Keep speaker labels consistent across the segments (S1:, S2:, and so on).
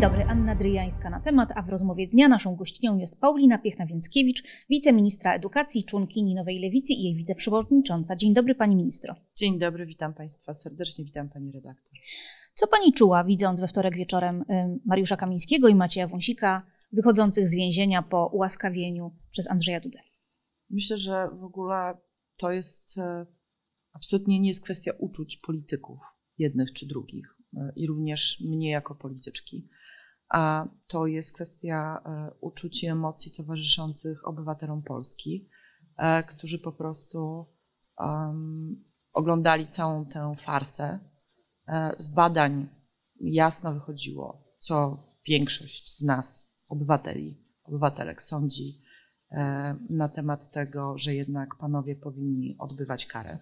S1: Dzień dobry, Anna Dryjańska na temat, a w rozmowie dnia naszą gościnią jest Paulina Piechna-Więckiewicz, wiceministra edukacji, członkini Nowej Lewicy i jej wiceprzewodnicząca. Dzień dobry pani ministro.
S2: Dzień dobry, witam państwa serdecznie, witam pani redaktor.
S1: Co pani czuła, widząc we wtorek wieczorem Mariusza Kamińskiego i Macieja Wąsika wychodzących z więzienia po ułaskawieniu przez Andrzeja Dudę?
S2: Myślę, że w ogóle to jest e, absolutnie nie jest kwestia uczuć polityków, jednych czy drugich, e, i również mnie jako polityczki, a to jest kwestia e, uczuć i emocji towarzyszących obywatelom Polski, którzy po prostu um, oglądali całą tę farsę. Z badań jasno wychodziło, co większość z nas, obywateli, obywatelek, sądzi E, na temat tego, że jednak panowie powinni odbywać karę.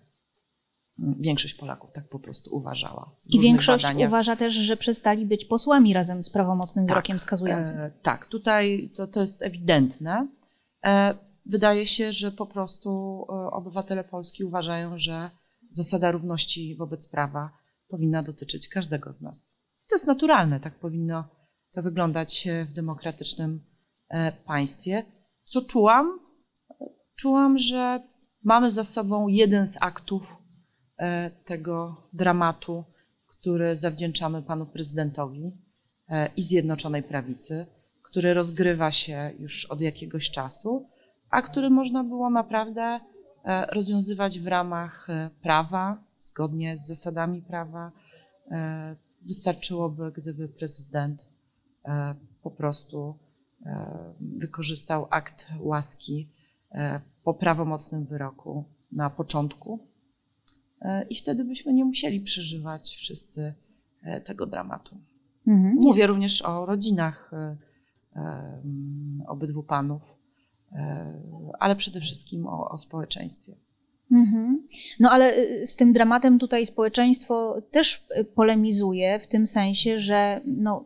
S2: Większość Polaków tak po prostu uważała.
S1: I większość badaniach. uważa też, że przestali być posłami razem z prawomocnym
S2: tak,
S1: wyrokiem skazującym.
S2: E, tak, tutaj to, to jest ewidentne. E, wydaje się, że po prostu e, obywatele Polski uważają, że zasada równości wobec prawa powinna dotyczyć każdego z nas. To jest naturalne, tak powinno to wyglądać w demokratycznym e, państwie. Co czułam? Czułam, że mamy za sobą jeden z aktów e, tego dramatu, który zawdzięczamy panu prezydentowi e, i Zjednoczonej Prawicy, który rozgrywa się już od jakiegoś czasu, a który można było naprawdę e, rozwiązywać w ramach prawa, zgodnie z zasadami prawa. Wystarczyłoby, gdyby prezydent po prostu E, wykorzystał akt łaski e, po prawomocnym wyroku na początku. E, I wtedy byśmy nie musieli przeżywać wszyscy tego dramatu. Mhm. Mówię również o rodzinach obydwu panów, ale przede wszystkim o, o społeczeństwie.
S1: Mhm. No ale y, z tym dramatem tutaj społeczeństwo też y, polemizuje w tym sensie, że no,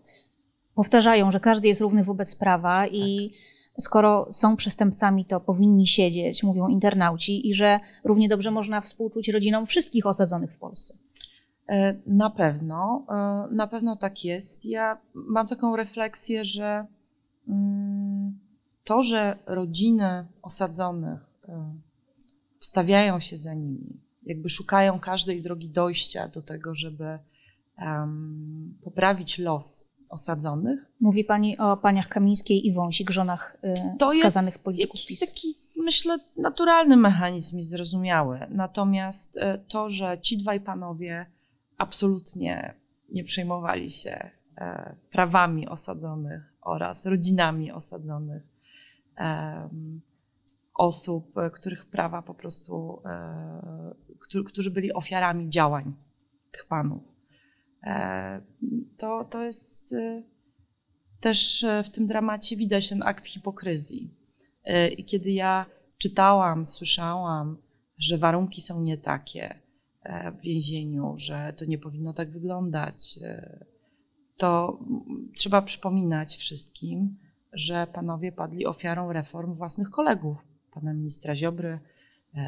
S1: powtarzają, że każdy jest równy wobec prawa i tak. Skoro są przestępcami, to powinni siedzieć, mówią internauci, i że równie dobrze można współczuć rodzinom wszystkich osadzonych w Polsce.
S2: E, na pewno, e, na pewno tak jest. Ja mam taką refleksję, że mm, to, że rodziny osadzonych e, wstawiają się za nimi, jakby szukają każdej drogi dojścia do tego, żeby poprawić los osadzonych.
S1: Mówi Pani o paniach Kamińskiej i Wąsik, żonach y, to skazanych polityków
S2: PiS. To jest taki, myślę, naturalny mechanizm i zrozumiały. Natomiast y, to, że ci dwaj panowie absolutnie nie przejmowali się y, prawami osadzonych oraz rodzinami osadzonych osób, których prawa po prostu, którzy byli ofiarami działań tych panów E, to, to jest e, też e, w tym dramacie widać ten akt hipokryzji. I kiedy ja czytałam, słyszałam, że warunki są nie takie w więzieniu, że to nie powinno tak wyglądać, to trzeba przypominać wszystkim, że panowie padli ofiarą reform własnych kolegów, pana ministra Ziobry,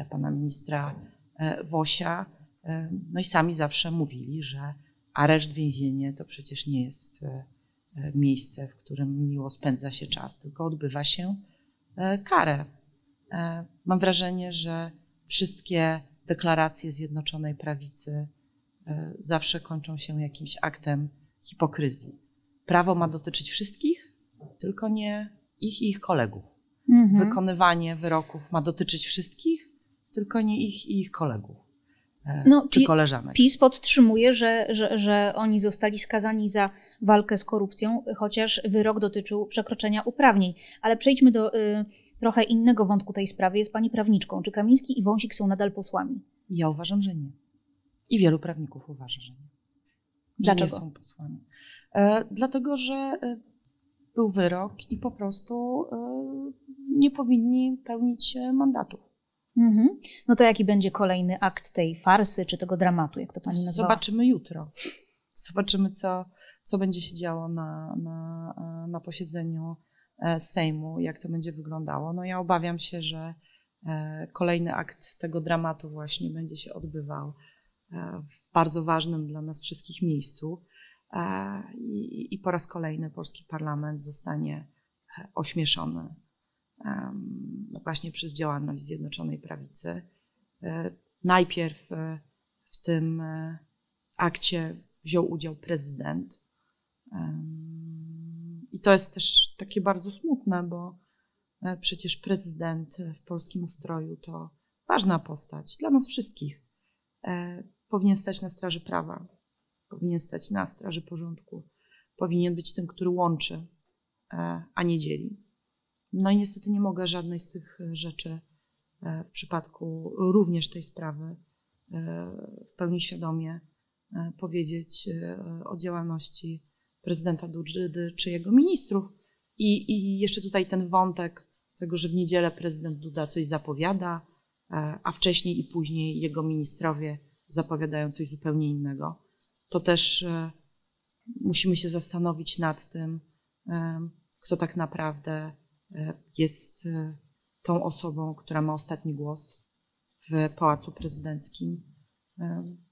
S2: pana ministra Wosia. No i sami zawsze mówili, że areszt, więzienie to przecież nie jest e, e, miejsce, w którym miło spędza się czas, tylko odbywa się e, karę. Mam wrażenie, że wszystkie deklaracje Zjednoczonej Prawicy zawsze kończą się jakimś aktem hipokryzji. Prawo ma dotyczyć wszystkich, tylko nie ich i ich kolegów. Mhm. Wykonywanie wyroków ma dotyczyć wszystkich, tylko nie ich i ich kolegów. E, no, czy koleżanek.
S1: PiS podtrzymuje, że, że, że oni zostali skazani za walkę z korupcją, chociaż wyrok dotyczył przekroczenia uprawnień. Ale przejdźmy do y, trochę innego wątku tej sprawy. Jest pani prawniczką. Czy Kamiński i Wąsik są nadal posłami?
S2: Ja uważam, że nie. I wielu prawników uważa, że nie. Że
S1: Dlaczego?
S2: nie są posłami. E, dlatego, że e, był wyrok i po prostu e, nie powinni pełnić e, mandatu.
S1: Mhm. No to jaki będzie kolejny akt tej farsy czy tego dramatu, jak to pani nazwała?
S2: Zobaczymy jutro. Zobaczymy, co, co będzie się działo na, na, na posiedzeniu e, Sejmu, jak to będzie wyglądało. No ja obawiam się, że e, kolejny akt tego dramatu właśnie będzie się odbywał e, w bardzo ważnym dla nas wszystkich miejscu. i, i po raz kolejny polski parlament zostanie ośmieszony właśnie przez działalność Zjednoczonej Prawicy. Najpierw w tym akcie wziął udział prezydent. I to jest też takie bardzo smutne, bo e, przecież prezydent w polskim ustroju to ważna postać dla nas wszystkich. E, powinien stać na straży prawa, powinien stać na straży porządku, powinien być tym, który łączy, e, a nie dzieli. No i niestety nie mogę żadnej z tych rzeczy w przypadku również tej sprawy w pełni świadomie E, powiedzieć e, o działalności prezydenta Dudy czy jego ministrów. I, I jeszcze tutaj ten wątek tego, że w niedzielę prezydent Duda coś zapowiada, e, a wcześniej i później jego ministrowie zapowiadają coś zupełnie innego. To też musimy się zastanowić nad tym, kto tak naprawdę jest tą osobą, która ma ostatni głos w pałacu prezydenckim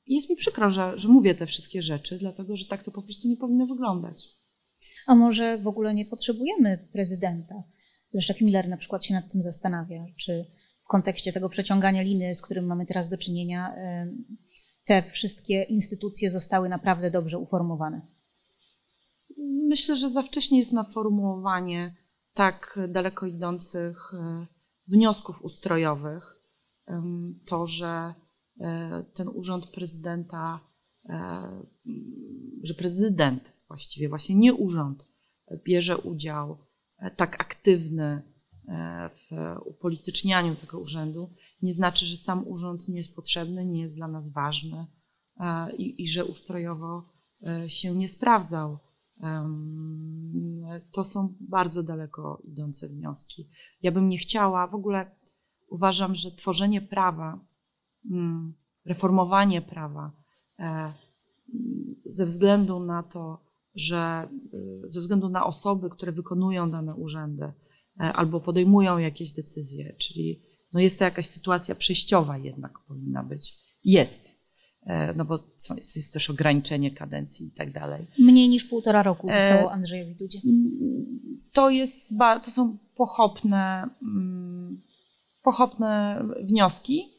S2: i jest mi przykro, że, że mówię te wszystkie rzeczy, dlatego że tak to po prostu nie powinno wyglądać.
S1: A może w ogóle nie potrzebujemy prezydenta? Leszek Miller na przykład się nad tym zastanawia, czy w kontekście tego przeciągania liny, z którym mamy teraz do czynienia, te wszystkie instytucje zostały naprawdę dobrze uformowane?
S2: Myślę, że za wcześnie jest na formułowanie tak daleko idących e, wniosków ustrojowych. To, że E, ten urząd prezydenta, e, że prezydent właściwie, właśnie nie urząd, bierze udział tak aktywny w upolitycznianiu tego urzędu, nie znaczy, że sam urząd nie jest potrzebny, nie jest dla nas ważny i, i że ustrojowo się nie sprawdzał. To są bardzo daleko idące wnioski. Ja bym nie chciała, w ogóle uważam, że tworzenie prawa Mm, reformowanie prawa e, ze względu na to, że e, ze względu na osoby, które wykonują dane urzędy e, albo podejmują jakieś decyzje, czyli no jest to jakaś sytuacja przejściowa jednak powinna być. Jest. No bo jest, też ograniczenie kadencji i tak dalej.
S1: Mniej niż półtora roku zostało Andrzejowi Dudzie.
S2: To, jest, to są pochopne, mm, pochopne wnioski,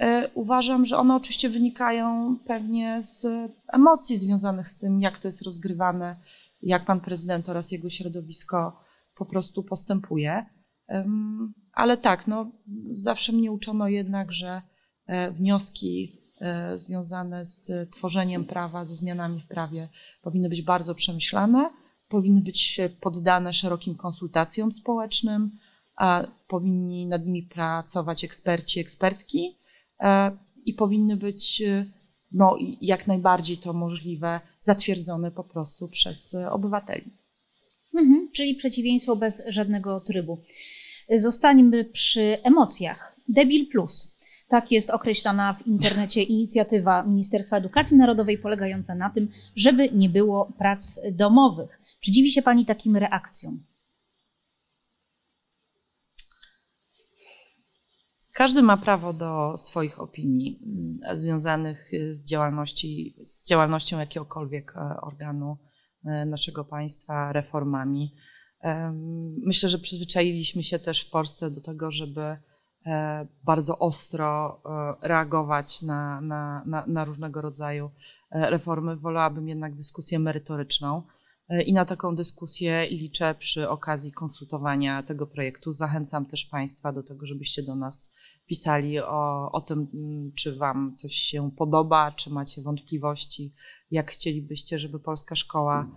S2: E, uważam, że one oczywiście wynikają pewnie z emocji związanych z tym, jak to jest rozgrywane, jak pan prezydent oraz jego środowisko po prostu postępuje. Ale tak, no, zawsze mnie uczono jednak, że e, wnioski e, związane z tworzeniem prawa, ze zmianami w prawie powinny być bardzo przemyślane, powinny być poddane szerokim konsultacjom społecznym, powinni nad nimi pracować eksperci, ekspertki E, i powinny być e, no, jak najbardziej to możliwe zatwierdzone po prostu przez e, obywateli.
S1: Mhm, czyli przeciwieństwo bez żadnego trybu. Zostańmy przy emocjach. Debil plus. Tak jest określana w internecie inicjatywa Ministerstwa Edukacji Narodowej polegająca na tym, żeby nie było prac domowych. Czy dziwi się Pani takim reakcjom?
S2: Każdy ma prawo do swoich opinii mm, związanych z, działalności, z działalnością jakiegokolwiek e, organu e, naszego państwa, reformami. Myślę, że przyzwyczailiśmy się też w Polsce do tego, żeby bardzo ostro reagować na, na, na, na różnego rodzaju reformy. Wolałabym jednak dyskusję merytoryczną. I na taką dyskusję liczę przy okazji konsultowania tego projektu. Zachęcam też Państwa do tego, żebyście do nas pisali o, o tym, mm, czy Wam coś się podoba, czy macie wątpliwości, jak chcielibyście, żeby polska szkoła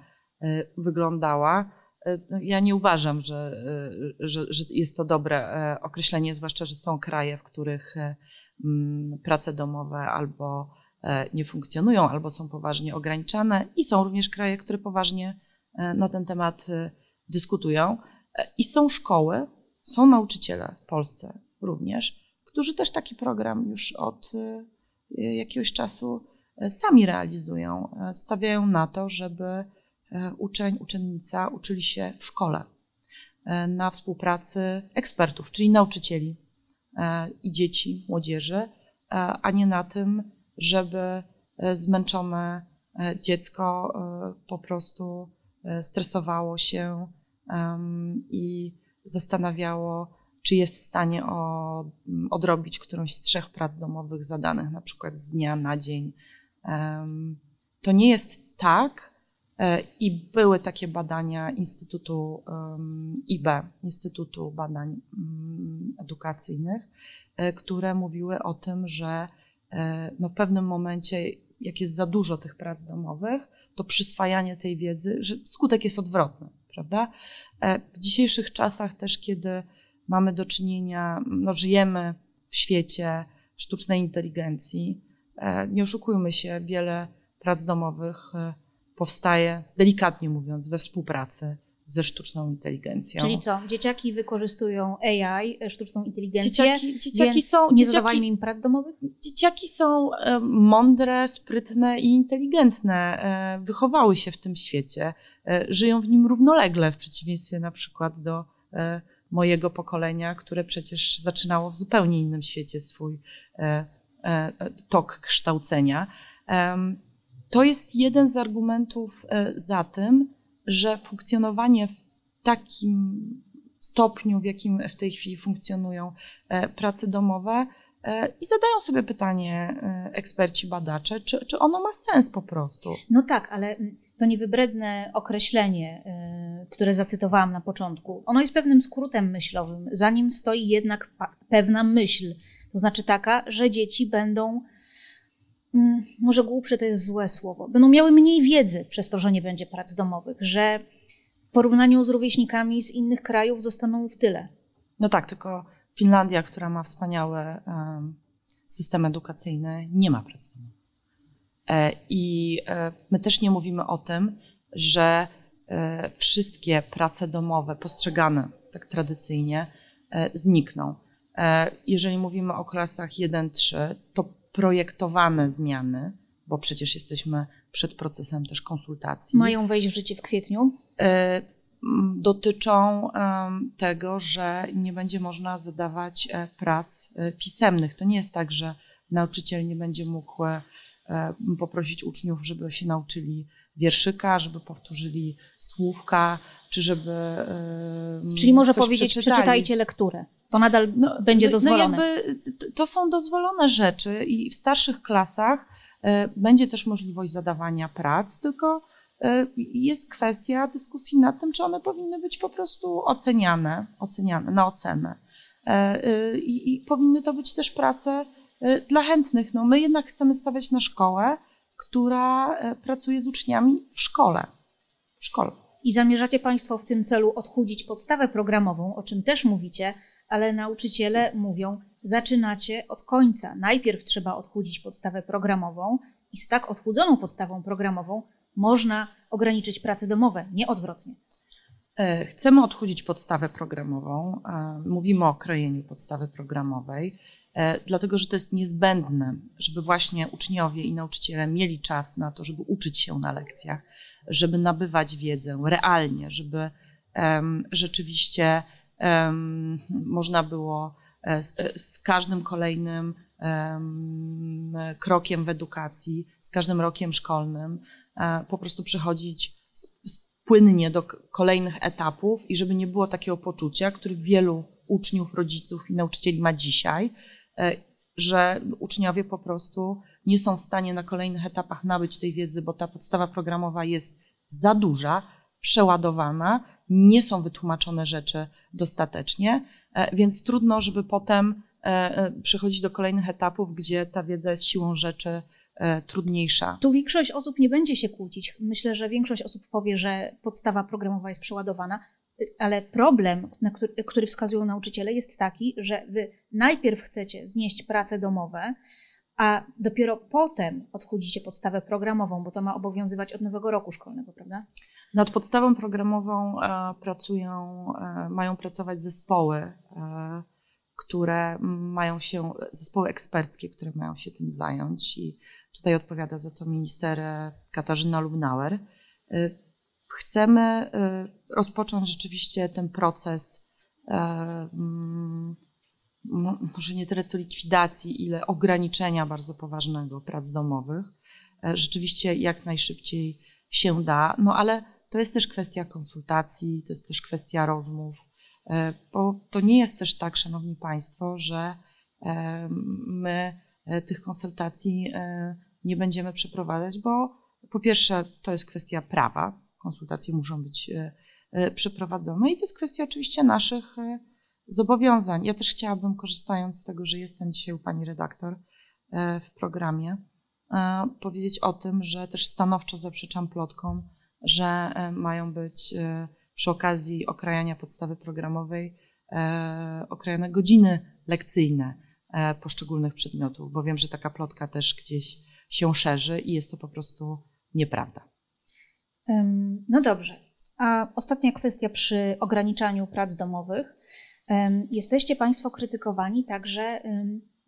S2: y, wyglądała. Y, no, ja nie uważam, że, y, że, że jest to dobre e, określenie, zwłaszcza, że są kraje, w których e, mm, prace domowe albo e, nie funkcjonują, albo są poważnie ograniczane, i są również kraje, które poważnie na ten temat dyskutują. I są szkoły, są nauczyciele w Polsce również, którzy też taki program już od jakiegoś czasu sami realizują. Stawiają na to, żeby uczeń, uczennica uczyli się w szkole na współpracy ekspertów, czyli nauczycieli i dzieci, młodzieży, a nie na tym, żeby zmęczone dziecko po prostu stresowało się i zastanawiało, czy jest w stanie odrobić którąś z trzech prac domowych zadanych, na przykład z dnia na dzień. To nie jest tak, e, i były takie badania Instytutu IB, Instytutu Badań mm, Edukacyjnych, e, które mówiły o tym, że e, no w pewnym momencie, jak jest za dużo tych prac domowych, to przyswajanie tej wiedzy, że skutek jest odwrotny, prawda? W dzisiejszych czasach też, kiedy mamy do czynienia, no żyjemy w świecie sztucznej inteligencji. E, nie oszukujmy się, wiele prac domowych e, powstaje, delikatnie mówiąc, we współpracy ze sztuczną inteligencją.
S1: Czyli co? Dzieciaki wykorzystują AI, e, sztuczną inteligencję,
S2: dzieciaki, dzieciaki
S1: są, nie zadawajmy im prac domowych?
S2: Dzieciaki są mądre, sprytne i inteligentne. Wychowały się w tym świecie. Żyją w nim równolegle, w przeciwieństwie na przykład do mojego pokolenia, które przecież zaczynało w zupełnie innym świecie swój e, e, tok kształcenia. To jest jeden z argumentów e, za tym, że funkcjonowanie w takim stopniu, w jakim w tej chwili funkcjonują prace domowe, E, I zadają sobie pytanie e, eksperci, badacze, czy, czy ono ma sens po prostu.
S1: No tak, ale mm, to niewybredne określenie, e, które zacytowałam na początku, ono jest pewnym skrótem myślowym. Za nim stoi jednak pewna myśl. To znaczy taka, że dzieci będą, może głupsze to jest złe słowo, będą miały mniej wiedzy przez to, że nie będzie prac domowych, że w porównaniu z rówieśnikami z innych krajów zostaną w tyle.
S2: No tak, tylko Finlandia, która ma wspaniały system edukacyjny, nie ma prac domowych. E, I e, my też nie mówimy o tym, że e, wszystkie prace domowe postrzegane tak tradycyjnie znikną. Jeżeli mówimy o klasach 1-3, to projektowane zmiany, bo przecież jesteśmy przed procesem też konsultacji.
S1: Mają wejść w życie w kwietniu?
S2: dotyczą tego, że nie będzie można zadawać e, prac e, pisemnych. To nie jest tak, że nauczyciel nie będzie mógł e, poprosić uczniów, żeby się nauczyli wierszyka, żeby powtórzyli słówka, czy żeby.
S1: Czyli może powiedzieć, przeczytajcie lekturę. To nadal no, będzie no dozwolone. No jakby,
S2: to są dozwolone rzeczy i w starszych klasach będzie też możliwość zadawania prac, tylko E, jest kwestia dyskusji nad tym, czy one powinny być po prostu oceniane, oceniane na ocenę. E, e, I, I, powinny to być też prace dla chętnych. No, my jednak chcemy stawiać na szkołę, która pracuje z uczniami w szkole. W szkole.
S1: I zamierzacie Państwo w tym celu odchudzić podstawę programową, o czym też mówicie, ale nauczyciele mówią, zaczynacie od końca. Najpierw trzeba odchudzić podstawę programową i z tak odchudzoną podstawą programową można ograniczyć prace domowe, nie odwrotnie.
S2: E, chcemy odchudzić podstawę programową. Mówimy o krojeniu podstawy programowej, e, dlatego że to jest niezbędne, żeby właśnie uczniowie i nauczyciele mieli czas na to, żeby uczyć się na lekcjach, żeby nabywać wiedzę realnie, żeby rzeczywiście można było e, z, z każdym kolejnym krokiem w edukacji, z każdym rokiem szkolnym po prostu przechodzić płynnie do kolejnych etapów i żeby nie było takiego poczucia, które wielu uczniów, rodziców i nauczycieli ma dzisiaj, e, że uczniowie po prostu nie są w stanie na kolejnych etapach nabyć tej wiedzy, bo ta podstawa programowa jest za duża, przeładowana, nie są wytłumaczone rzeczy dostatecznie, e, więc trudno, żeby potem przechodzić do kolejnych etapów, gdzie ta wiedza jest siłą rzeczy E, trudniejsza.
S1: Tu większość osób nie będzie się kłócić. Myślę, że większość osób powie, że podstawa programowa jest przeładowana, ale problem, który, który wskazują nauczyciele, jest taki, że wy najpierw chcecie znieść prace domowe, a dopiero potem odchudzicie podstawę programową, bo to ma obowiązywać od nowego roku szkolnego, prawda?
S2: Nad podstawą programową e, pracują, e, mają pracować zespoły, e, które mają się, zespoły eksperckie, które mają się tym zająć i Tutaj odpowiada za to minister e, Katarzyna Lubnauer. E, chcemy e, rozpocząć rzeczywiście ten proces, może nie tyle co likwidacji, ile ograniczenia bardzo poważnego prac domowych. Rzeczywiście jak najszybciej się da, no ale to jest też kwestia konsultacji, to jest też kwestia rozmów, bo to nie jest też tak, Szanowni Państwo, że my tych konsultacji nie będziemy przeprowadzać, bo po pierwsze to jest kwestia prawa, konsultacje muszą być przeprowadzone i to jest kwestia oczywiście naszych zobowiązań. Ja też chciałabym, korzystając z tego, że jestem dzisiaj u pani redaktor w programie, powiedzieć o tym, że też stanowczo zaprzeczam plotkom, że e, mają być e, przy okazji okrajania podstawy programowej e, okrajane godziny lekcyjne poszczególnych przedmiotów, bo wiem, że taka plotka też gdzieś się szerzy i jest to po prostu nieprawda.
S1: No dobrze. A ostatnia kwestia przy ograniczaniu prac domowych. Jesteście Państwo krytykowani także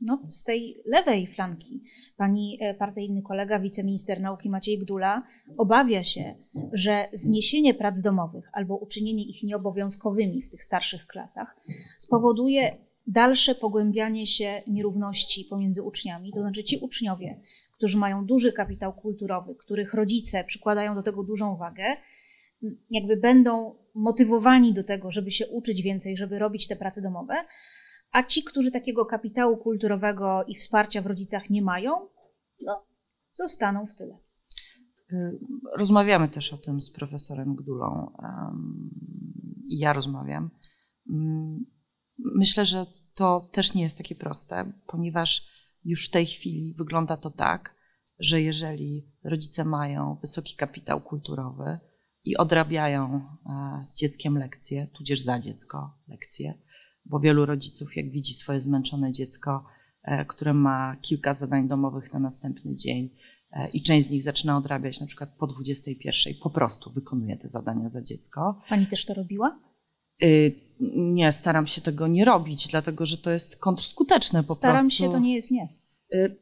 S1: no, z tej lewej flanki. Pani e, partyjny kolega, wiceminister nauki Maciej Gdula obawia się, że zniesienie prac domowych albo uczynienie ich nieobowiązkowymi w tych starszych klasach spowoduje dalsze pogłębianie się nierówności pomiędzy uczniami. To znaczy ci uczniowie, którzy mają duży kapitał kulturowy, których rodzice przykładają do tego dużą wagę, jakby będą motywowani do tego, żeby się uczyć więcej, żeby robić te prace domowe, a ci, którzy takiego kapitału kulturowego i wsparcia w rodzicach nie mają, no, zostaną w tyle.
S2: Y, rozmawiamy też o tym z profesorem Gdulą ja rozmawiam. Myślę, że to też nie jest takie proste, ponieważ już w tej chwili wygląda to tak, że jeżeli rodzice mają wysoki kapitał kulturowy i odrabiają e, z dzieckiem lekcje, tudzież za dziecko lekcje, bo wielu rodziców, jak widzi swoje zmęczone dziecko, e, które ma kilka zadań domowych na następny dzień e, i część z nich zaczyna odrabiać na przykład po 21, po prostu wykonuje te zadania za dziecko.
S1: Pani też to robiła?
S2: Y, nie, staram się tego nie robić, dlatego że to jest kontrskuteczne po
S1: staram
S2: prostu.
S1: Staram się to nie jest nie.
S2: Y,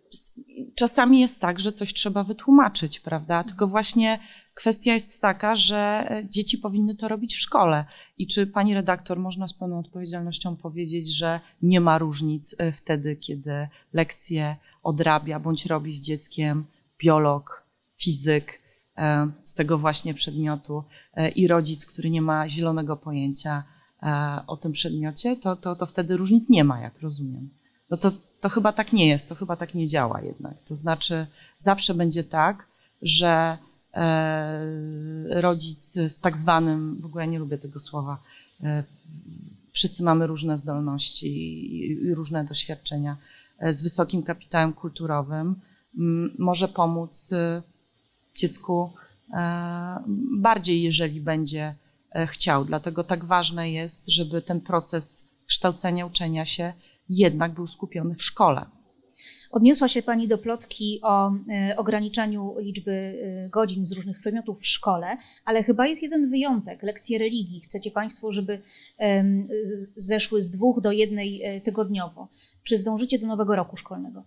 S2: czasami jest tak, że coś trzeba wytłumaczyć, prawda? Tylko właśnie kwestia jest taka, że e, dzieci powinny to robić w szkole. I czy pani redaktor można z pełną odpowiedzialnością powiedzieć, że nie ma różnic e, wtedy, kiedy lekcje odrabia bądź robi z dzieckiem biolog, fizyk z tego właśnie przedmiotu i rodzic, który nie ma zielonego pojęcia o tym przedmiocie, to, to, to wtedy różnic nie ma, jak rozumiem. No to to chyba tak nie jest, to chyba tak nie działa jednak. To znaczy, zawsze będzie tak, że e, rodzic z tak zwanym, w ogóle nie lubię tego słowa, e, wszyscy mamy różne zdolności i, różne doświadczenia, e, z wysokim kapitałem kulturowym może pomóc e, dziecku e, bardziej, jeżeli będzie e, chciał. Dlatego tak ważne jest, żeby ten proces kształcenia, uczenia się jednak był skupiony w szkole.
S1: Odniosła się Pani do plotki o e, ograniczaniu liczby godzin z różnych przedmiotów w szkole, ale chyba jest jeden wyjątek lekcje religii. Chcecie Państwo, żeby zeszły z dwóch do jednej tygodniowo. Czy zdążycie do nowego roku szkolnego?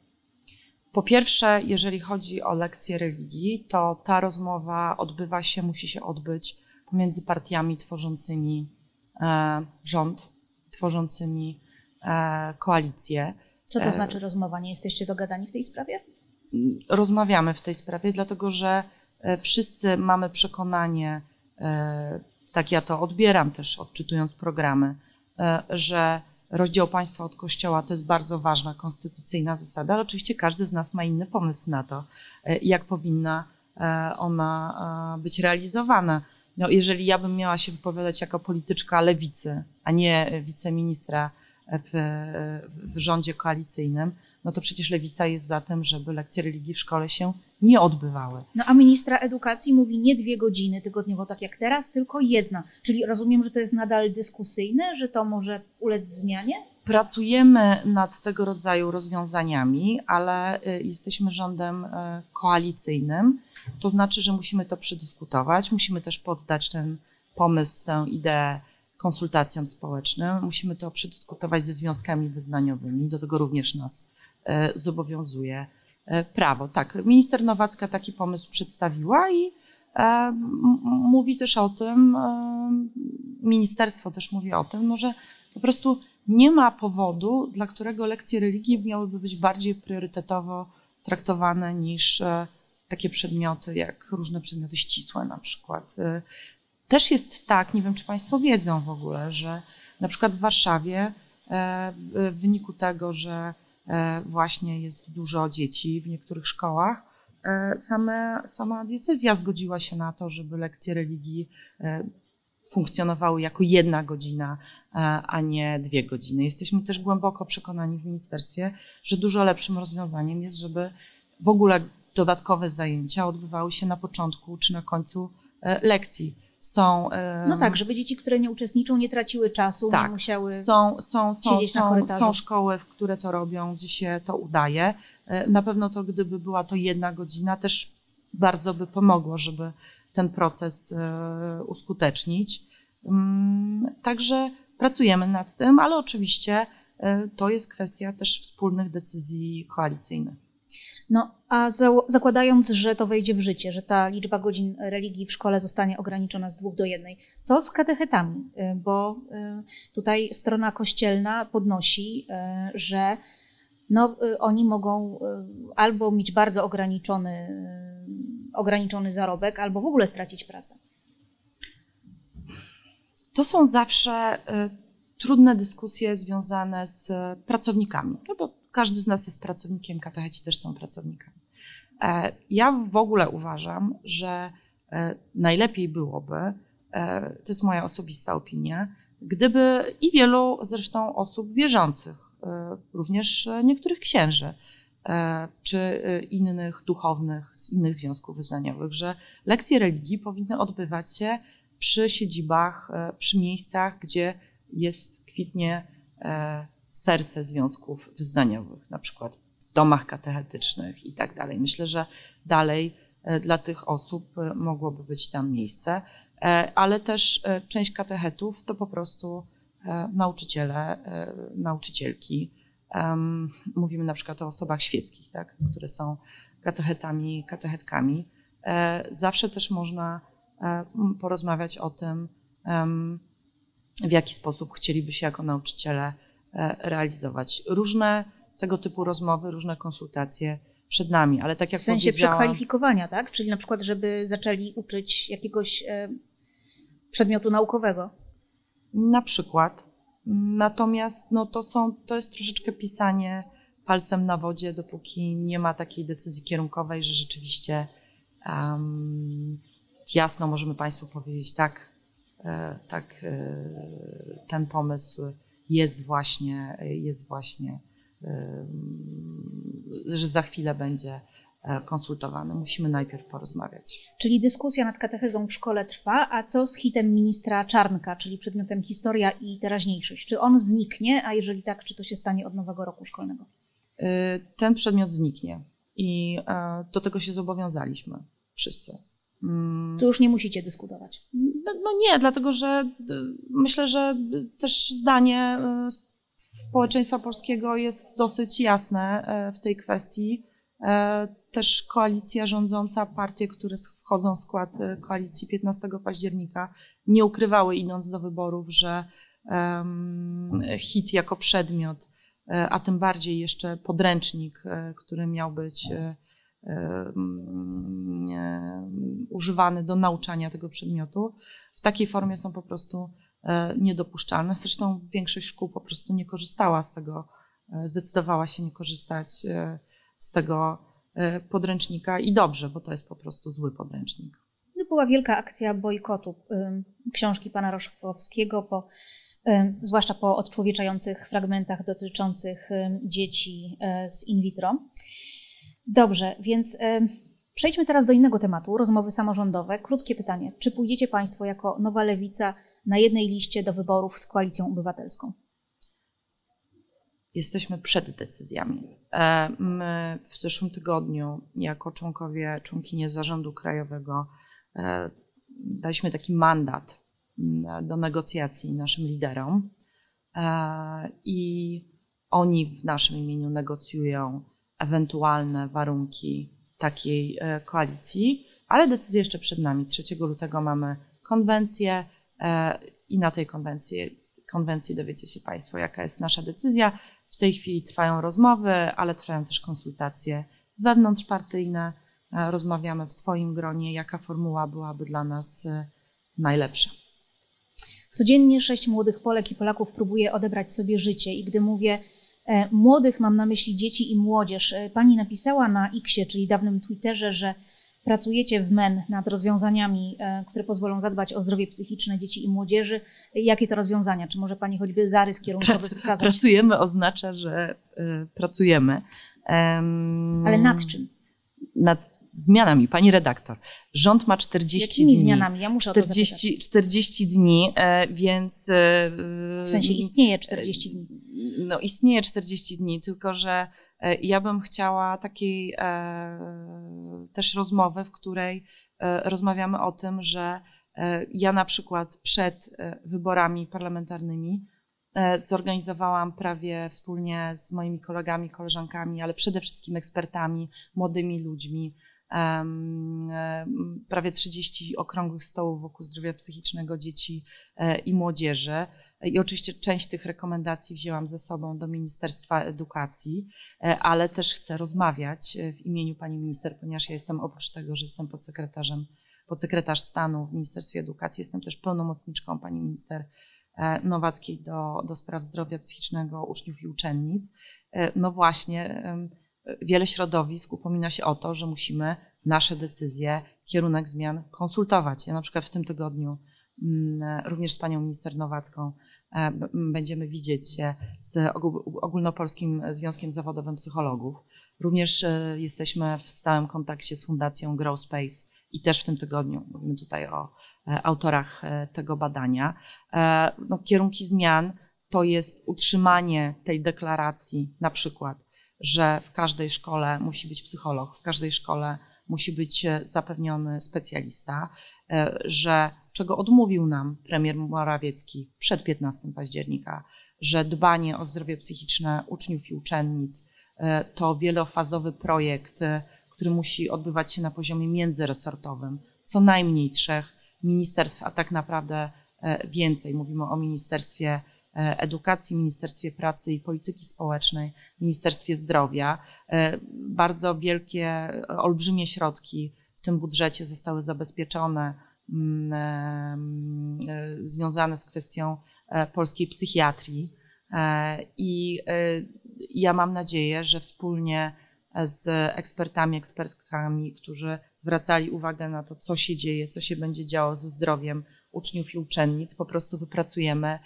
S2: Po pierwsze, jeżeli chodzi o lekcje religii, to ta rozmowa odbywa się, musi się odbyć pomiędzy partiami tworzącymi rząd, tworzącymi E, koalicję.
S1: Co to e, znaczy rozmowa? Nie jesteście dogadani w tej sprawie?
S2: Rozmawiamy w tej sprawie, dlatego że e, wszyscy mamy przekonanie, tak ja to odbieram też odczytując programy, że rozdział państwa od kościoła to jest bardzo ważna konstytucyjna zasada, ale oczywiście każdy z nas ma inny pomysł na to, jak powinna ona być realizowana. No, jeżeli ja bym miała się wypowiadać jako polityczka lewicy, a nie wiceministra w, w rządzie koalicyjnym, no to przecież lewica jest za tym, żeby lekcje religii w szkole się nie odbywały.
S1: No a ministra edukacji mówi nie dwie godziny tygodniowo, tak jak teraz, tylko jedna. Czyli rozumiem, że to jest nadal dyskusyjne, że to może ulec zmianie?
S2: Pracujemy nad tego rodzaju rozwiązaniami, ale y, jesteśmy rządem y, koalicyjnym. To znaczy, że musimy to przedyskutować, musimy też poddać ten pomysł, tę ideę konsultacjom społecznym. Musimy to przedyskutować ze związkami wyznaniowymi. Do tego również nas e, zobowiązuje prawo. Tak, minister Nowacka taki pomysł przedstawiła i e, mówi też o tym, ministerstwo też mówi o tym, no, że po prostu nie ma powodu, dla którego lekcje religii miałyby być bardziej priorytetowo traktowane niż takie przedmioty jak różne przedmioty ścisłe na przykład. Też jest tak, nie wiem czy Państwo wiedzą w ogóle, że na przykład w Warszawie w wyniku tego, że właśnie jest dużo dzieci w niektórych szkołach, same, sama diecezja zgodziła się na to, żeby lekcje religii funkcjonowały jako jedna godzina, e, a nie dwie godziny. Jesteśmy też głęboko przekonani w ministerstwie, że dużo lepszym rozwiązaniem jest, żeby w ogóle dodatkowe zajęcia odbywały się na początku czy na końcu e, lekcji. Są,
S1: no tak, żeby dzieci, które nie uczestniczą, nie traciły czasu, tak, nie musiały są, są, są, siedzieć na korytarzu.
S2: Są szkoły, w które to robią, gdzie się to udaje. E, na pewno to, gdyby była to jedna godzina, też bardzo by pomogło, żeby ten proces e, uskutecznić. Mm, także pracujemy nad tym, ale oczywiście e, to jest kwestia też wspólnych decyzji koalicyjnych.
S1: No, a zakładając, że to wejdzie w życie, że ta liczba godzin religii w szkole zostanie ograniczona z dwóch do jednej, co z katechetami? E, bo tutaj strona kościelna podnosi, że no, oni mogą albo mieć bardzo ograniczony ograniczony zarobek albo w ogóle stracić pracę?
S2: To są zawsze y, trudne dyskusje związane z pracownikami, no bo każdy z nas jest pracownikiem, katecheci też są pracownikami. E, ja w ogóle uważam, że e, najlepiej byłoby, e, to jest moja osobista opinia, gdyby i wielu zresztą osób wierzących, również niektórych księży, czy innych duchownych z innych związków wyznaniowych, że lekcje religii powinny odbywać się przy siedzibach, przy miejscach, gdzie jest kwitnie serce związków wyznaniowych, na przykład w domach katechetycznych i tak dalej. Myślę, że dalej dla tych osób mogłoby być tam miejsce, ale też część katechetów to po prostu nauczyciele, nauczycielki, mówimy na przykład o osobach świeckich, tak, które są katechetami, katechetkami. E, zawsze też można e, porozmawiać o tym, w jaki sposób chcieliby się jako nauczyciele e, realizować. Różne tego typu rozmowy, różne konsultacje przed nami, ale tak jak
S1: W sensie przekwalifikowania, tak? Czyli na przykład, żeby zaczęli uczyć jakiegoś e, przedmiotu naukowego.
S2: Na przykład. Natomiast no, to, są, to jest troszeczkę pisanie palcem na wodzie, dopóki nie ma takiej decyzji kierunkowej, że rzeczywiście um, jasno możemy Państwu powiedzieć, tak, e, tak e, ten pomysł jest właśnie, jest właśnie, że za chwilę będzie E, konsultowany. Musimy najpierw porozmawiać.
S1: Czyli dyskusja nad katechezą w szkole trwa, a co z hitem ministra Czarnka, czyli przedmiotem historia i teraźniejszość? Czy on zniknie, a jeżeli tak, czy to się stanie od nowego roku szkolnego?
S2: E, ten przedmiot zniknie i e, do tego się zobowiązaliśmy wszyscy.
S1: Mm. Tu już nie musicie dyskutować.
S2: No, no nie, dlatego że myślę, że też zdanie społeczeństwa polskiego jest dosyć jasne w tej kwestii też koalicja rządząca, partie, które wchodzą w skład koalicji 15 października, nie ukrywały idąc do wyborów, że hit jako przedmiot, a tym bardziej jeszcze podręcznik, który miał być używany do nauczania tego przedmiotu, w takiej formie są po prostu niedopuszczalne. Zresztą większość szkół po prostu nie korzystała z tego, zdecydowała się nie korzystać z tego e, podręcznika i dobrze, bo to jest po prostu zły podręcznik.
S1: To była wielka akcja bojkotu książki pana Roszkowskiego, po, zwłaszcza po odczłowieczających fragmentach dotyczących dzieci e, z in vitro. Dobrze, więc przejdźmy teraz do innego tematu, rozmowy samorządowe. Krótkie pytanie. Czy pójdziecie Państwo jako Nowa Lewica na jednej liście do wyborów z Koalicją Obywatelską?
S2: jesteśmy przed decyzjami. E, my w zeszłym tygodniu, jako członkowie, członkinie zarządu krajowego, e, daliśmy taki mandat mm, do negocjacji naszym liderom e, i oni w naszym imieniu negocjują ewentualne warunki takiej koalicji, ale decyzja jeszcze przed nami. 3 lutego mamy konwencję i na tej konwencji, konwencji dowiecie się Państwo, jaka jest nasza decyzja. W tej chwili trwają rozmowy, ale trwają też konsultacje wewnątrzpartyjne rozmawiamy w swoim gronie, jaka formuła byłaby dla nas najlepsza.
S1: Codziennie sześć młodych Polek i Polaków próbuje odebrać sobie życie i gdy mówię młodych, mam na myśli dzieci i młodzież. Pani napisała na Xie, czyli dawnym Twitterze, że Pracujecie w MEN nad rozwiązaniami, e, które pozwolą zadbać o zdrowie psychiczne dzieci i młodzieży. Jakie to rozwiązania? Czy może Pani choćby zarys kierunkowy Prac, wskazać?
S2: Pracujemy oznacza, że y, pracujemy.
S1: Um, Ale nad czym?
S2: Nad zmianami, pani redaktor. Rząd ma 40
S1: Jakimi
S2: dni.
S1: zmianami? Ja muszę
S2: 40, 40 dni, e, więc. E,
S1: w sensie istnieje 40 dni.
S2: No, istnieje 40 dni, tylko że E, ja bym chciała takiej e, też rozmowy, w której e, rozmawiamy o tym, że ja na przykład przed wyborami parlamentarnymi zorganizowałam prawie wspólnie z moimi kolegami, koleżankami, ale przede wszystkim ekspertami, młodymi ludźmi, prawie 30 okrągłych stołów wokół zdrowia psychicznego dzieci i młodzieży. I oczywiście część tych rekomendacji wzięłam ze sobą do Ministerstwa Edukacji, e, ale też chcę rozmawiać e, w imieniu pani minister, ponieważ ja jestem oprócz tego, że jestem podsekretarzem, podsekretarz stanu w Ministerstwie Edukacji, jestem też pełnomocniczką pani minister e, Nowackiej do, do spraw zdrowia psychicznego uczniów i uczennic. No właśnie, wiele środowisk upomina się o to, że musimy nasze decyzje, kierunek zmian konsultować. Ja na przykład w tym tygodniu Mm, również z panią minister Nowacką e, będziemy widzieć się z Ogólnopolskim Związkiem Zawodowym Psychologów. Również e, jesteśmy w stałym kontakcie z Fundacją Grow Space i też w tym tygodniu mówimy tutaj o e, autorach tego badania. No, kierunki zmian to jest utrzymanie tej deklaracji, na przykład, że w każdej szkole musi być psycholog, w każdej szkole musi być zapewniony specjalista, że czego odmówił nam premier Morawiecki przed 15 października, że dbanie o zdrowie psychiczne uczniów i uczennic e, to wielofazowy projekt, e, który musi odbywać się na poziomie międzyresortowym, co najmniej trzech ministerstw, a tak naprawdę e, więcej. Mówimy o Ministerstwie Edukacji, Ministerstwie Pracy i Polityki Społecznej, Ministerstwie Zdrowia. Bardzo wielkie, olbrzymie środki w tym budżecie zostały zabezpieczone Mm, e, związane z kwestią e, polskiej psychiatrii. E, I ja mam nadzieję, że wspólnie z ekspertami, ekspertkami, którzy zwracali uwagę na to, co się dzieje, co się będzie działo ze zdrowiem uczniów i uczennic, po prostu wypracujemy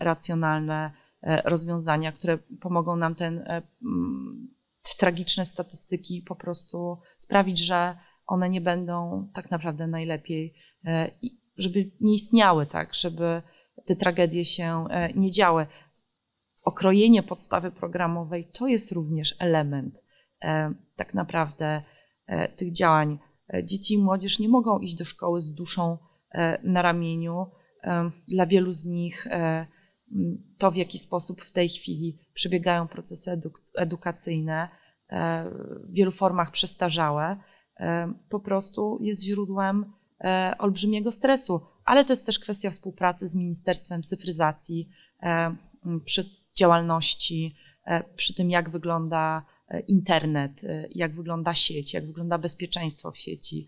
S2: racjonalne rozwiązania, które pomogą nam ten, te tragiczne statystyki po prostu sprawić, że one nie będą tak naprawdę najlepiej, e, żeby nie istniały tak, żeby te tragedie się e, nie działy. Okrojenie podstawy programowej to jest również element e, tak naprawdę tych działań. Dzieci i młodzież nie mogą iść do szkoły z duszą na ramieniu. Dla wielu z nich to, w jaki sposób w tej chwili przebiegają procesy edukacyjne, w wielu formach przestarzałe, E, po prostu jest źródłem e, olbrzymiego stresu. Ale to jest też kwestia współpracy z Ministerstwem Cyfryzacji e, przy działalności, przy tym, jak wygląda internet, jak wygląda sieć, jak wygląda bezpieczeństwo w sieci,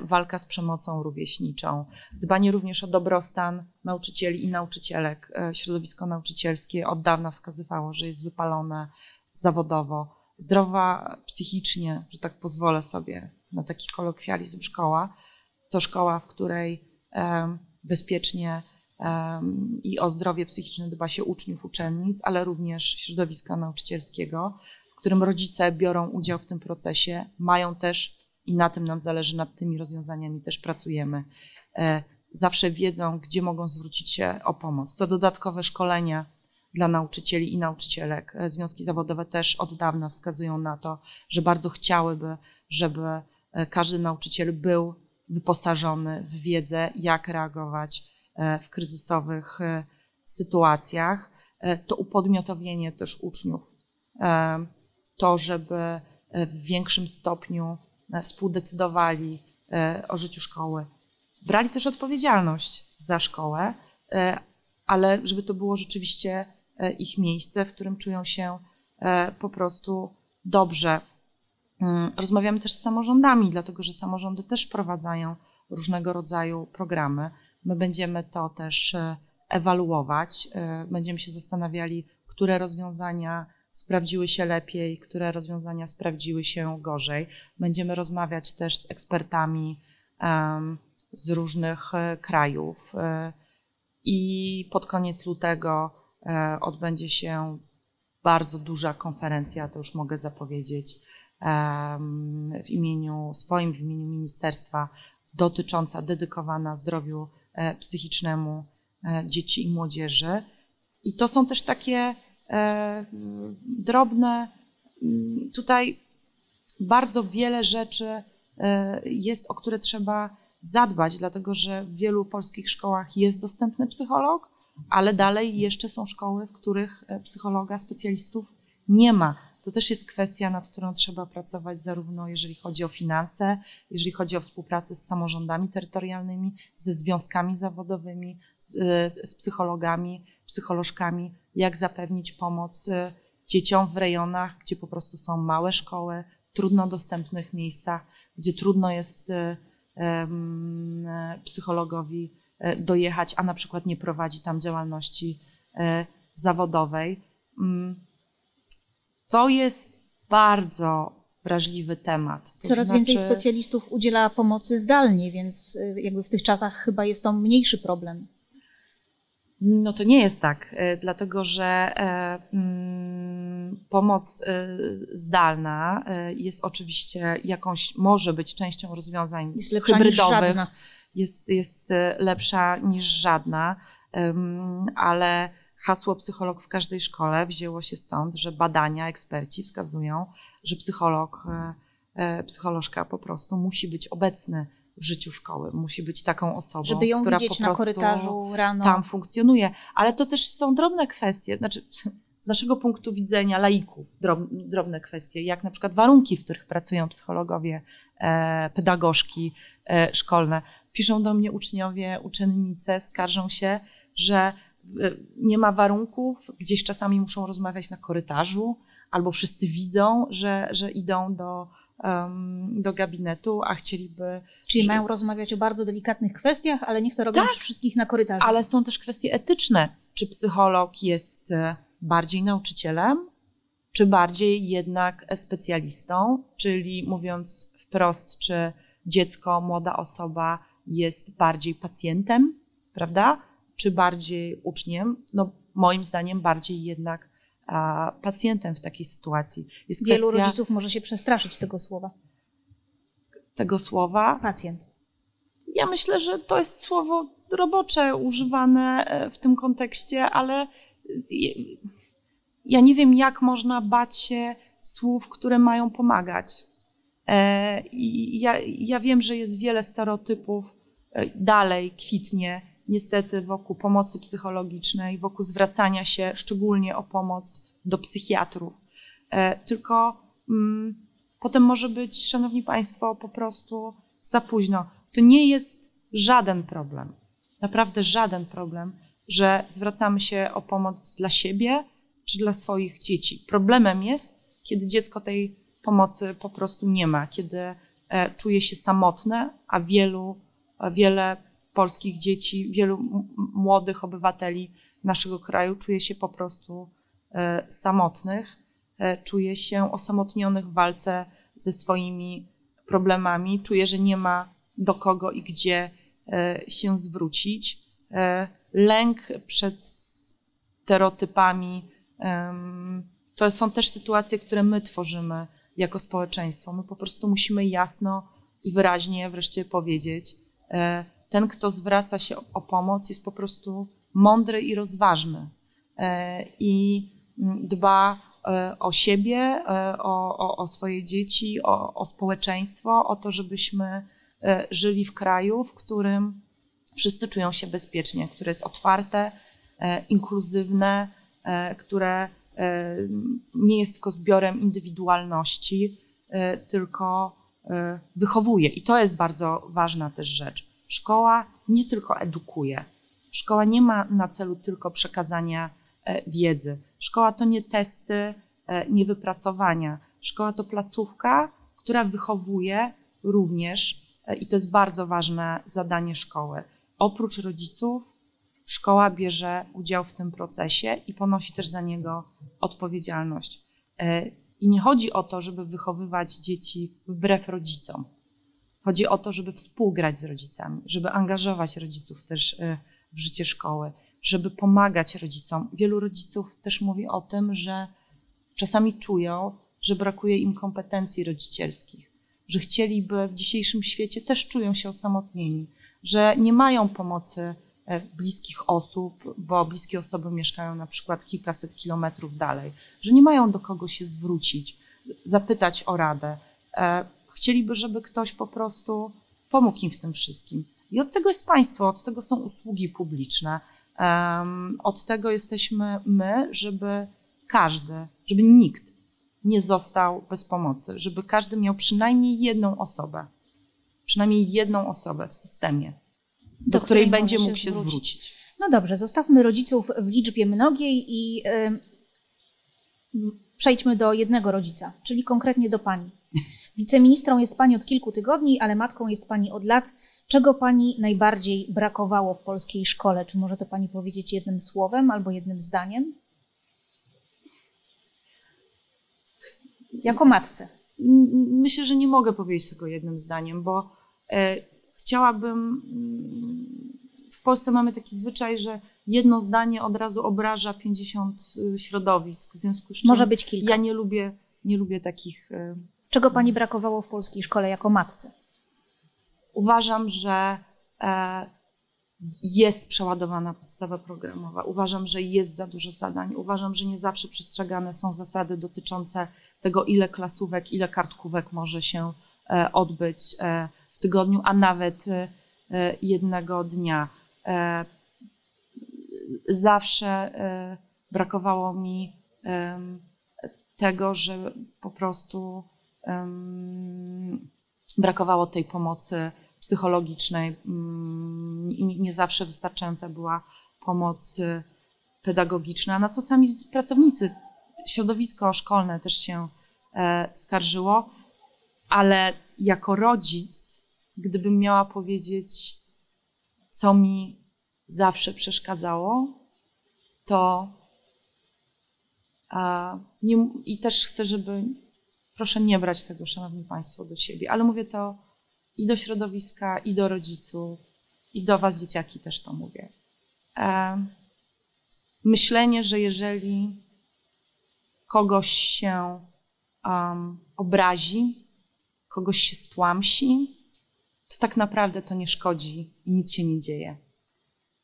S2: walka z przemocą rówieśniczą, dbanie również o dobrostan nauczycieli i nauczycielek. Środowisko nauczycielskie od dawna wskazywało, że jest wypalone zawodowo zdrowa psychicznie, że tak pozwolę sobie na taki kolokwializm szkoła, to szkoła, w której bezpiecznie i o zdrowie psychiczne dba się uczniów, uczennic, ale również środowiska nauczycielskiego, którym rodzice biorą udział w tym procesie, mają też, i na tym nam zależy, nad tymi rozwiązaniami też pracujemy, e, zawsze wiedzą, gdzie mogą zwrócić się o pomoc. Co dodatkowe szkolenia dla nauczycieli i nauczycielek. E, związki zawodowe też od dawna wskazują na to, że bardzo chciałyby, żeby e, każdy nauczyciel był wyposażony w wiedzę, jak reagować w kryzysowych sytuacjach. To upodmiotowienie też uczniów, to, żeby w większym stopniu współdecydowali o życiu szkoły. Brali też odpowiedzialność za szkołę, ale żeby to było rzeczywiście E, ich miejsce, w którym czują się e, po prostu dobrze. Mm, rozmawiamy też z samorządami, dlatego że samorządy też wprowadzają różnego rodzaju programy. My będziemy to też e, ewaluować, e, będziemy się zastanawiali, które rozwiązania sprawdziły się lepiej, które rozwiązania sprawdziły się gorzej. Będziemy rozmawiać też z ekspertami z różnych e, krajów. I pod koniec lutego odbędzie się bardzo duża konferencja, to już mogę zapowiedzieć, w imieniu swoim, w imieniu ministerstwa, dotycząca, dedykowana zdrowiu e, psychicznemu e, dzieci i młodzieży. I to są też takie e, drobne, mm, tutaj bardzo wiele rzeczy jest, o które trzeba zadbać, dlatego że w wielu polskich szkołach jest dostępny psycholog, ale dalej jeszcze są szkoły, w których psychologa, specjalistów nie ma to też jest kwestia, nad którą trzeba pracować, zarówno jeżeli chodzi o finanse, jeżeli chodzi o współpracę z samorządami terytorialnymi, ze związkami zawodowymi, z, z psychologami, psycholożkami, jak zapewnić pomoc y, dzieciom w rejonach, gdzie po prostu są małe szkoły, w trudno dostępnych miejscach, gdzie trudno jest y, psychologowi y, dojechać, a na przykład nie prowadzi tam działalności zawodowej. To jest bardzo wrażliwy temat.
S1: To Coraz znaczy... więcej specjalistów udziela pomocy zdalnie, więc y, jakby w tych czasach chyba jest to mniejszy problem.
S2: No to nie jest tak, y, dlatego że e, mm, pomoc y, zdalna jest oczywiście jakąś, może być częścią rozwiązań
S1: jest lepsza hybrydowych. Niż żadna.
S2: Jest, jest lepsza niż żadna, ale Hasło psycholog w każdej szkole wzięło się stąd, że badania, eksperci wskazują, że psycholog, e, e, psycholożka po prostu musi być obecny w życiu szkoły. Musi być taką osobą,
S1: Żeby ją
S2: która
S1: widzieć
S2: po prostu
S1: na korytarzu rano.
S2: tam funkcjonuje. Ale to też są drobne kwestie, znaczy z naszego punktu widzenia laików, drobne kwestie, jak na przykład warunki, w których pracują psychologowie, e, pedagogzki e, szkolne. Piszą do mnie uczniowie, uczennice, skarżą się, że nie ma warunków, gdzieś czasami muszą rozmawiać na korytarzu, albo wszyscy widzą, że, że idą do, um, do gabinetu, a chcieliby.
S1: Czyli
S2: że...
S1: mają rozmawiać o bardzo delikatnych kwestiach, ale niech to robią tak, wszystkich na korytarzu.
S2: Ale są też kwestie etyczne. Czy psycholog jest e, bardziej nauczycielem, czy bardziej jednak specjalistą, czyli mówiąc wprost, czy dziecko, młoda osoba jest bardziej pacjentem, prawda? Czy bardziej uczniem? No, moim zdaniem bardziej jednak a, pacjentem w takiej sytuacji.
S1: Jest Wielu kwestia rodziców może się przestraszyć tego słowa.
S2: Tego słowa?
S1: Pacjent.
S2: Ja myślę, że to jest słowo robocze używane e, w tym kontekście, ale e, ja nie wiem, jak można bać się słów, które mają pomagać. E, ja, ja wiem, że jest wiele stereotypów, dalej kwitnie niestety wokół pomocy psychologicznej, wokół zwracania się szczególnie o pomoc do psychiatrów. E, tylko mm, potem może być, Szanowni Państwo, po prostu za późno. To nie jest żaden problem, naprawdę żaden problem, że zwracamy się o pomoc dla siebie czy dla swoich dzieci. Problemem jest, kiedy dziecko tej pomocy po prostu nie ma, kiedy e, czuje się samotne, a wielu, wiele polskich dzieci, wielu młodych obywateli naszego kraju czuje się po prostu e, samotnych, e, czuje się osamotnionych w walce ze swoimi problemami, czuje, że nie ma do kogo i gdzie e, się zwrócić. Lęk przed stereotypami to są też sytuacje, które my tworzymy jako społeczeństwo. My po prostu musimy jasno i wyraźnie wreszcie powiedzieć, ten, kto zwraca się o, pomoc, jest po prostu mądry i rozważny e, i mm, dba e, o siebie, e, o, o, o swoje dzieci, o, o, społeczeństwo, o to, żebyśmy żyli w kraju, w którym wszyscy czują się bezpiecznie, które jest otwarte, inkluzywne, które nie jest tylko zbiorem indywidualności, tylko wychowuje. I to jest bardzo ważna też rzecz. Szkoła nie tylko edukuje. Szkoła nie ma na celu tylko przekazania e, wiedzy. Szkoła to nie testy, e, nie wypracowania. Szkoła to placówka, która wychowuje również, e, i to jest bardzo ważne zadanie szkoły, oprócz rodziców, szkoła bierze udział w tym procesie i ponosi też za niego odpowiedzialność. I nie chodzi o to, żeby wychowywać dzieci wbrew rodzicom. Chodzi o to, żeby współgrać z rodzicami, żeby angażować rodziców też e, w życie szkoły, żeby pomagać rodzicom. Wielu rodziców też mówi o tym, że czasami czują, że brakuje im kompetencji rodzicielskich, że chcieliby w dzisiejszym świecie też czują się osamotnieni, że nie mają pomocy e, bliskich osób, bo bliskie osoby mieszkają na przykład kilkaset kilometrów dalej, że nie mają do kogo się zwrócić, zapytać o radę. Chcieliby, żeby ktoś po prostu pomógł im w tym wszystkim. I od tego jest państwo, od tego są usługi publiczne, od tego jesteśmy my, żeby każdy, żeby nikt nie został bez pomocy, żeby każdy miał przynajmniej jedną osobę, przynajmniej jedną osobę w systemie, do, do której, której będzie mógł się zwrócić. zwrócić.
S1: No dobrze, zostawmy rodziców w liczbie mnogiej i yy, przejdźmy do jednego rodzica, czyli konkretnie do pani. Wiceministrą jest pani od kilku tygodni, ale matką jest pani od lat. Czego pani najbardziej brakowało w polskiej szkole? Czy może to pani powiedzieć jednym słowem albo jednym zdaniem? Jako matce.
S2: Myślę, że nie mogę powiedzieć tego jednym zdaniem, bo e, chciałabym. Mm, w Polsce mamy taki zwyczaj, że jedno zdanie od razu obraża 50 y, środowisk. W związku z czym
S1: Może być kilka.
S2: Ja nie lubię, nie lubię takich. E,
S1: Czego pani brakowało w polskiej szkole jako matce?
S2: Uważam, że e, jest przeładowana podstawa programowa. Uważam, że jest za dużo zadań. Uważam, że nie zawsze przestrzegane są zasady dotyczące tego, ile klasówek, ile kartkówek może się e, odbyć e, w tygodniu, a nawet jednego dnia. Zawsze brakowało mi tego, że po prostu brakowało tej pomocy psychologicznej. Mm, nie zawsze wystarczająca była pomoc y, pedagogiczna, na co sami pracownicy, środowisko szkolne też się e, skarżyło, ale jako rodzic, gdybym miała powiedzieć, co mi zawsze przeszkadzało, to nie, i też chcę, żeby, proszę nie brać tego, szanowni państwo, do siebie, ale mówię to i do środowiska, i do rodziców, i do Was, dzieciaki, też to mówię. E, myślenie, że jeżeli kogoś się um, obrazi, kogoś się stłamsi, to tak naprawdę to nie szkodzi i nic się nie dzieje.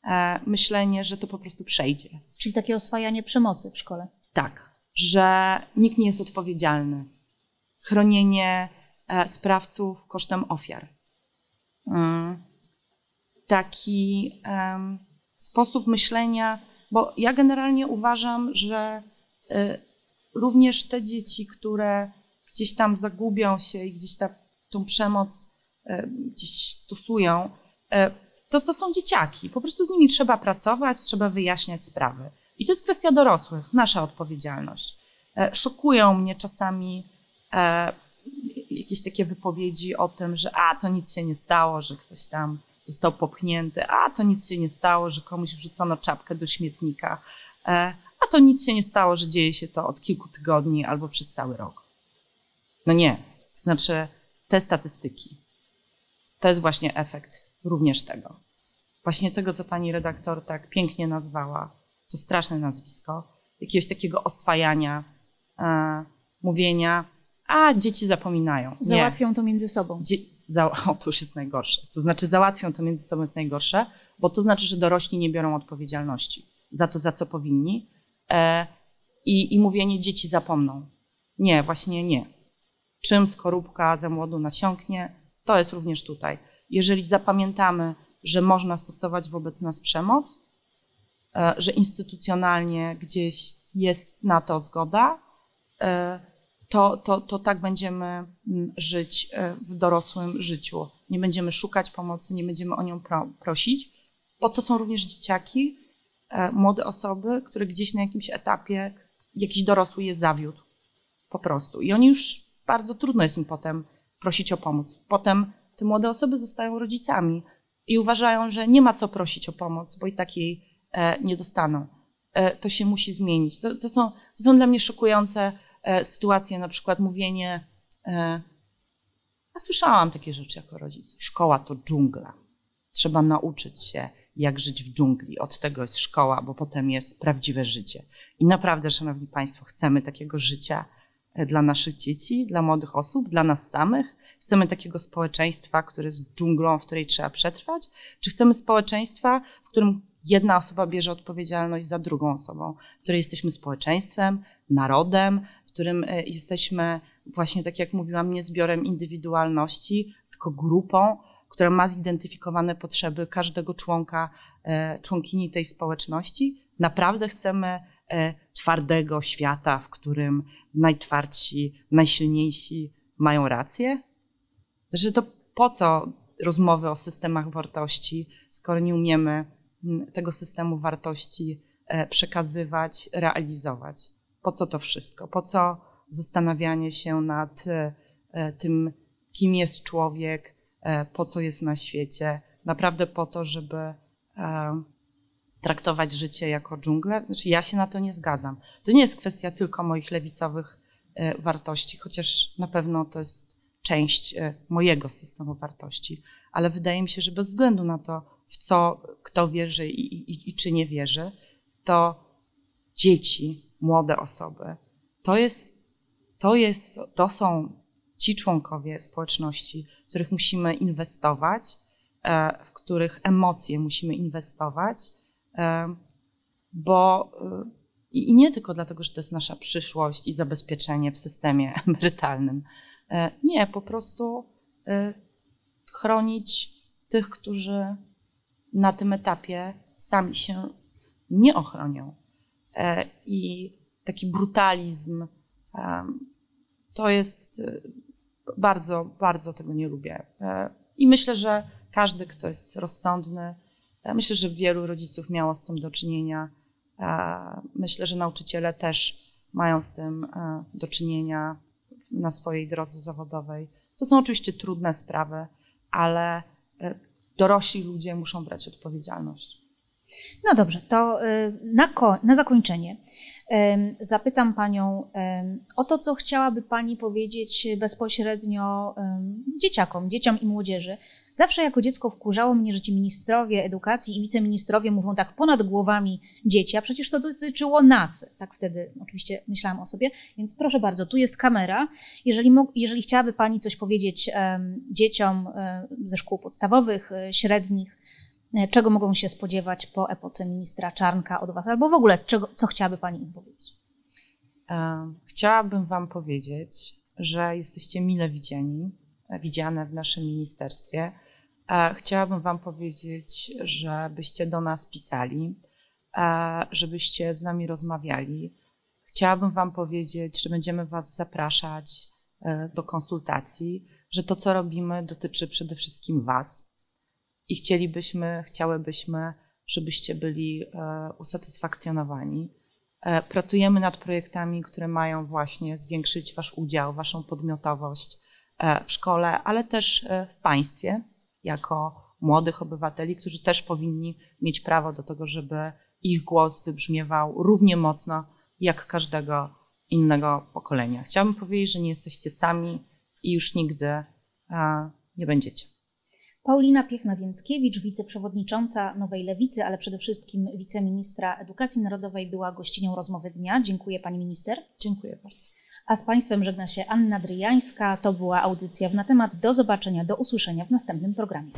S2: E, myślenie, że to po prostu przejdzie.
S1: Czyli takie oswajanie przemocy w szkole.
S2: Tak, że nikt nie jest odpowiedzialny. Chronienie E, sprawców kosztem ofiar. Mm. Taki sposób myślenia, bo ja generalnie uważam, że e, również te dzieci, które gdzieś tam zagubią się i gdzieś ta, tą przemoc e, gdzieś stosują, to co są dzieciaki. Po prostu z nimi trzeba pracować, trzeba wyjaśniać sprawy. I to jest kwestia dorosłych, nasza odpowiedzialność. Szokują mnie czasami jakieś takie wypowiedzi o tym, że a to nic się nie stało, że ktoś tam został popchnięty, a to nic się nie stało, że komuś wrzucono czapkę do śmietnika, e, a to nic się nie stało, że dzieje się to od kilku tygodni albo przez cały rok. No nie. To znaczy, te statystyki to jest właśnie efekt również tego. Właśnie tego, co pani redaktor tak pięknie nazwała, to straszne nazwisko, jakiegoś takiego oswajania, e, mówienia, a dzieci zapominają.
S1: Nie. Załatwią to między sobą.
S2: Dzie za o, to już jest najgorsze. To znaczy, załatwią to między sobą jest najgorsze, bo to znaczy, że dorośli nie biorą odpowiedzialności za to, za co powinni. E, i, I mówienie dzieci zapomną. Nie, właśnie nie. Czym skorupka za młodu nasiąknie, to jest również tutaj. Jeżeli zapamiętamy, że można stosować wobec nas przemoc, e, że instytucjonalnie gdzieś jest na to zgoda, e, to, to, to tak będziemy mm, żyć e, w dorosłym życiu. Nie będziemy szukać pomocy, nie będziemy o nią pro, prosić, bo to są również dzieciaki, e, młode osoby, które gdzieś na jakimś etapie jakiś dorosły je zawiódł po prostu. I oni już bardzo trudno jest im potem prosić o pomoc. Potem te młode osoby zostają rodzicami i uważają, że nie ma co prosić o pomoc, bo i takiej e, nie dostaną. To się musi zmienić. To, to, są, to są dla mnie szokujące sytuacje, na przykład mówienie. E, ja słyszałam takie rzeczy jako rodzic. Szkoła to dżungla. Trzeba nauczyć się, jak żyć w dżungli. Od tego jest szkoła, bo potem jest prawdziwe życie. I naprawdę, Szanowni Państwo, chcemy takiego życia E, dla naszych dzieci, dla młodych osób, dla nas samych? Chcemy takiego społeczeństwa, które jest dżunglą, w której trzeba przetrwać? Czy chcemy społeczeństwa, w którym jedna osoba bierze odpowiedzialność za drugą osobą, w której jesteśmy społeczeństwem, narodem, w którym e, jesteśmy właśnie, tak jak mówiłam, nie zbiorem indywidualności, tylko grupą, która ma zidentyfikowane potrzeby każdego członka, e, członkini tej społeczności? Naprawdę chcemy E, twardego świata, w którym najtwardsi, najsilniejsi mają rację? Znaczy, to po co rozmowy o systemach wartości, skoro nie umiemy tego systemu wartości przekazywać, realizować? Po co to wszystko? Po co zastanawianie się nad e, tym, kim jest człowiek, po co jest na świecie? Naprawdę po to, żeby traktować życie jako dżunglę. Znaczy, ja się na to nie zgadzam. To nie jest kwestia tylko moich lewicowych e, wartości, chociaż na pewno to jest część e, mojego systemu wartości, ale wydaje mi się, że bez względu na to, w co kto wierzy i, i, i czy nie wierzy, to dzieci, młode osoby, to jest, to jest, to są ci członkowie społeczności, w których musimy inwestować, e, w których emocje musimy inwestować, bo y, i nie tylko dlatego, że to jest nasza przyszłość i zabezpieczenie w systemie emerytalnym. E, nie, po prostu chronić tych, którzy na tym etapie sami się nie ochronią. E, I taki brutalizm to jest y, bardzo, bardzo tego nie lubię. E, I myślę, że każdy, kto jest rozsądny, Myślę, że wielu rodziców miało z tym do czynienia. Myślę, że nauczyciele też mają z tym e, do czynienia na swojej drodze zawodowej. To są oczywiście trudne sprawy, ale e, dorośli ludzie muszą brać odpowiedzialność.
S1: No dobrze, to y, na, na zakończenie zapytam Panią o to, co chciałaby Pani powiedzieć bezpośrednio dzieciakom, dzieciom i młodzieży. Zawsze jako dziecko wkurzało mnie, że ci ministrowie edukacji i wiceministrowie mówią tak ponad głowami dzieci, a przecież to dotyczyło nas. Tak wtedy oczywiście myślałam o sobie. Więc proszę bardzo, tu jest kamera. Jeżeli, jeżeli chciałaby Pani coś powiedzieć dzieciom ze szkół podstawowych, e, średnich, czego mogą się spodziewać po epoce ministra Czarnka od Was, albo w ogóle czego, co chciałaby Pani im powiedzieć?
S2: E, chciałabym Wam powiedzieć, że jesteście mile widziani, widziane w naszym ministerstwie. E, chciałabym Wam powiedzieć, żebyście do nas pisali, żebyście z nami rozmawiali. Chciałabym Wam powiedzieć, że będziemy Was zapraszać do konsultacji, że to, co robimy, dotyczy przede wszystkim Was i chcielibyśmy, chciałybyśmy, żebyście byli e, usatysfakcjonowani. E, pracujemy nad projektami, które mają właśnie zwiększyć Wasz udział, Waszą podmiotowość e, w szkole, ale też w państwie, jako młodych obywateli, którzy też powinni mieć prawo do tego, żeby ich głos wybrzmiewał równie mocno jak każdego innego pokolenia. Chciałabym powiedzieć, że nie jesteście sami i już nigdy nie będziecie.
S1: Paulina Piechna-Więckiewicz, wiceprzewodnicząca Nowej Lewicy, ale przede wszystkim wiceministra edukacji narodowej, była gościnią rozmowy dnia. Dziękuję pani minister.
S2: Dziękuję bardzo.
S1: A z Państwem żegna się Anna Dryjańska. To była audycja w na temat. Do zobaczenia, do usłyszenia w następnym programie.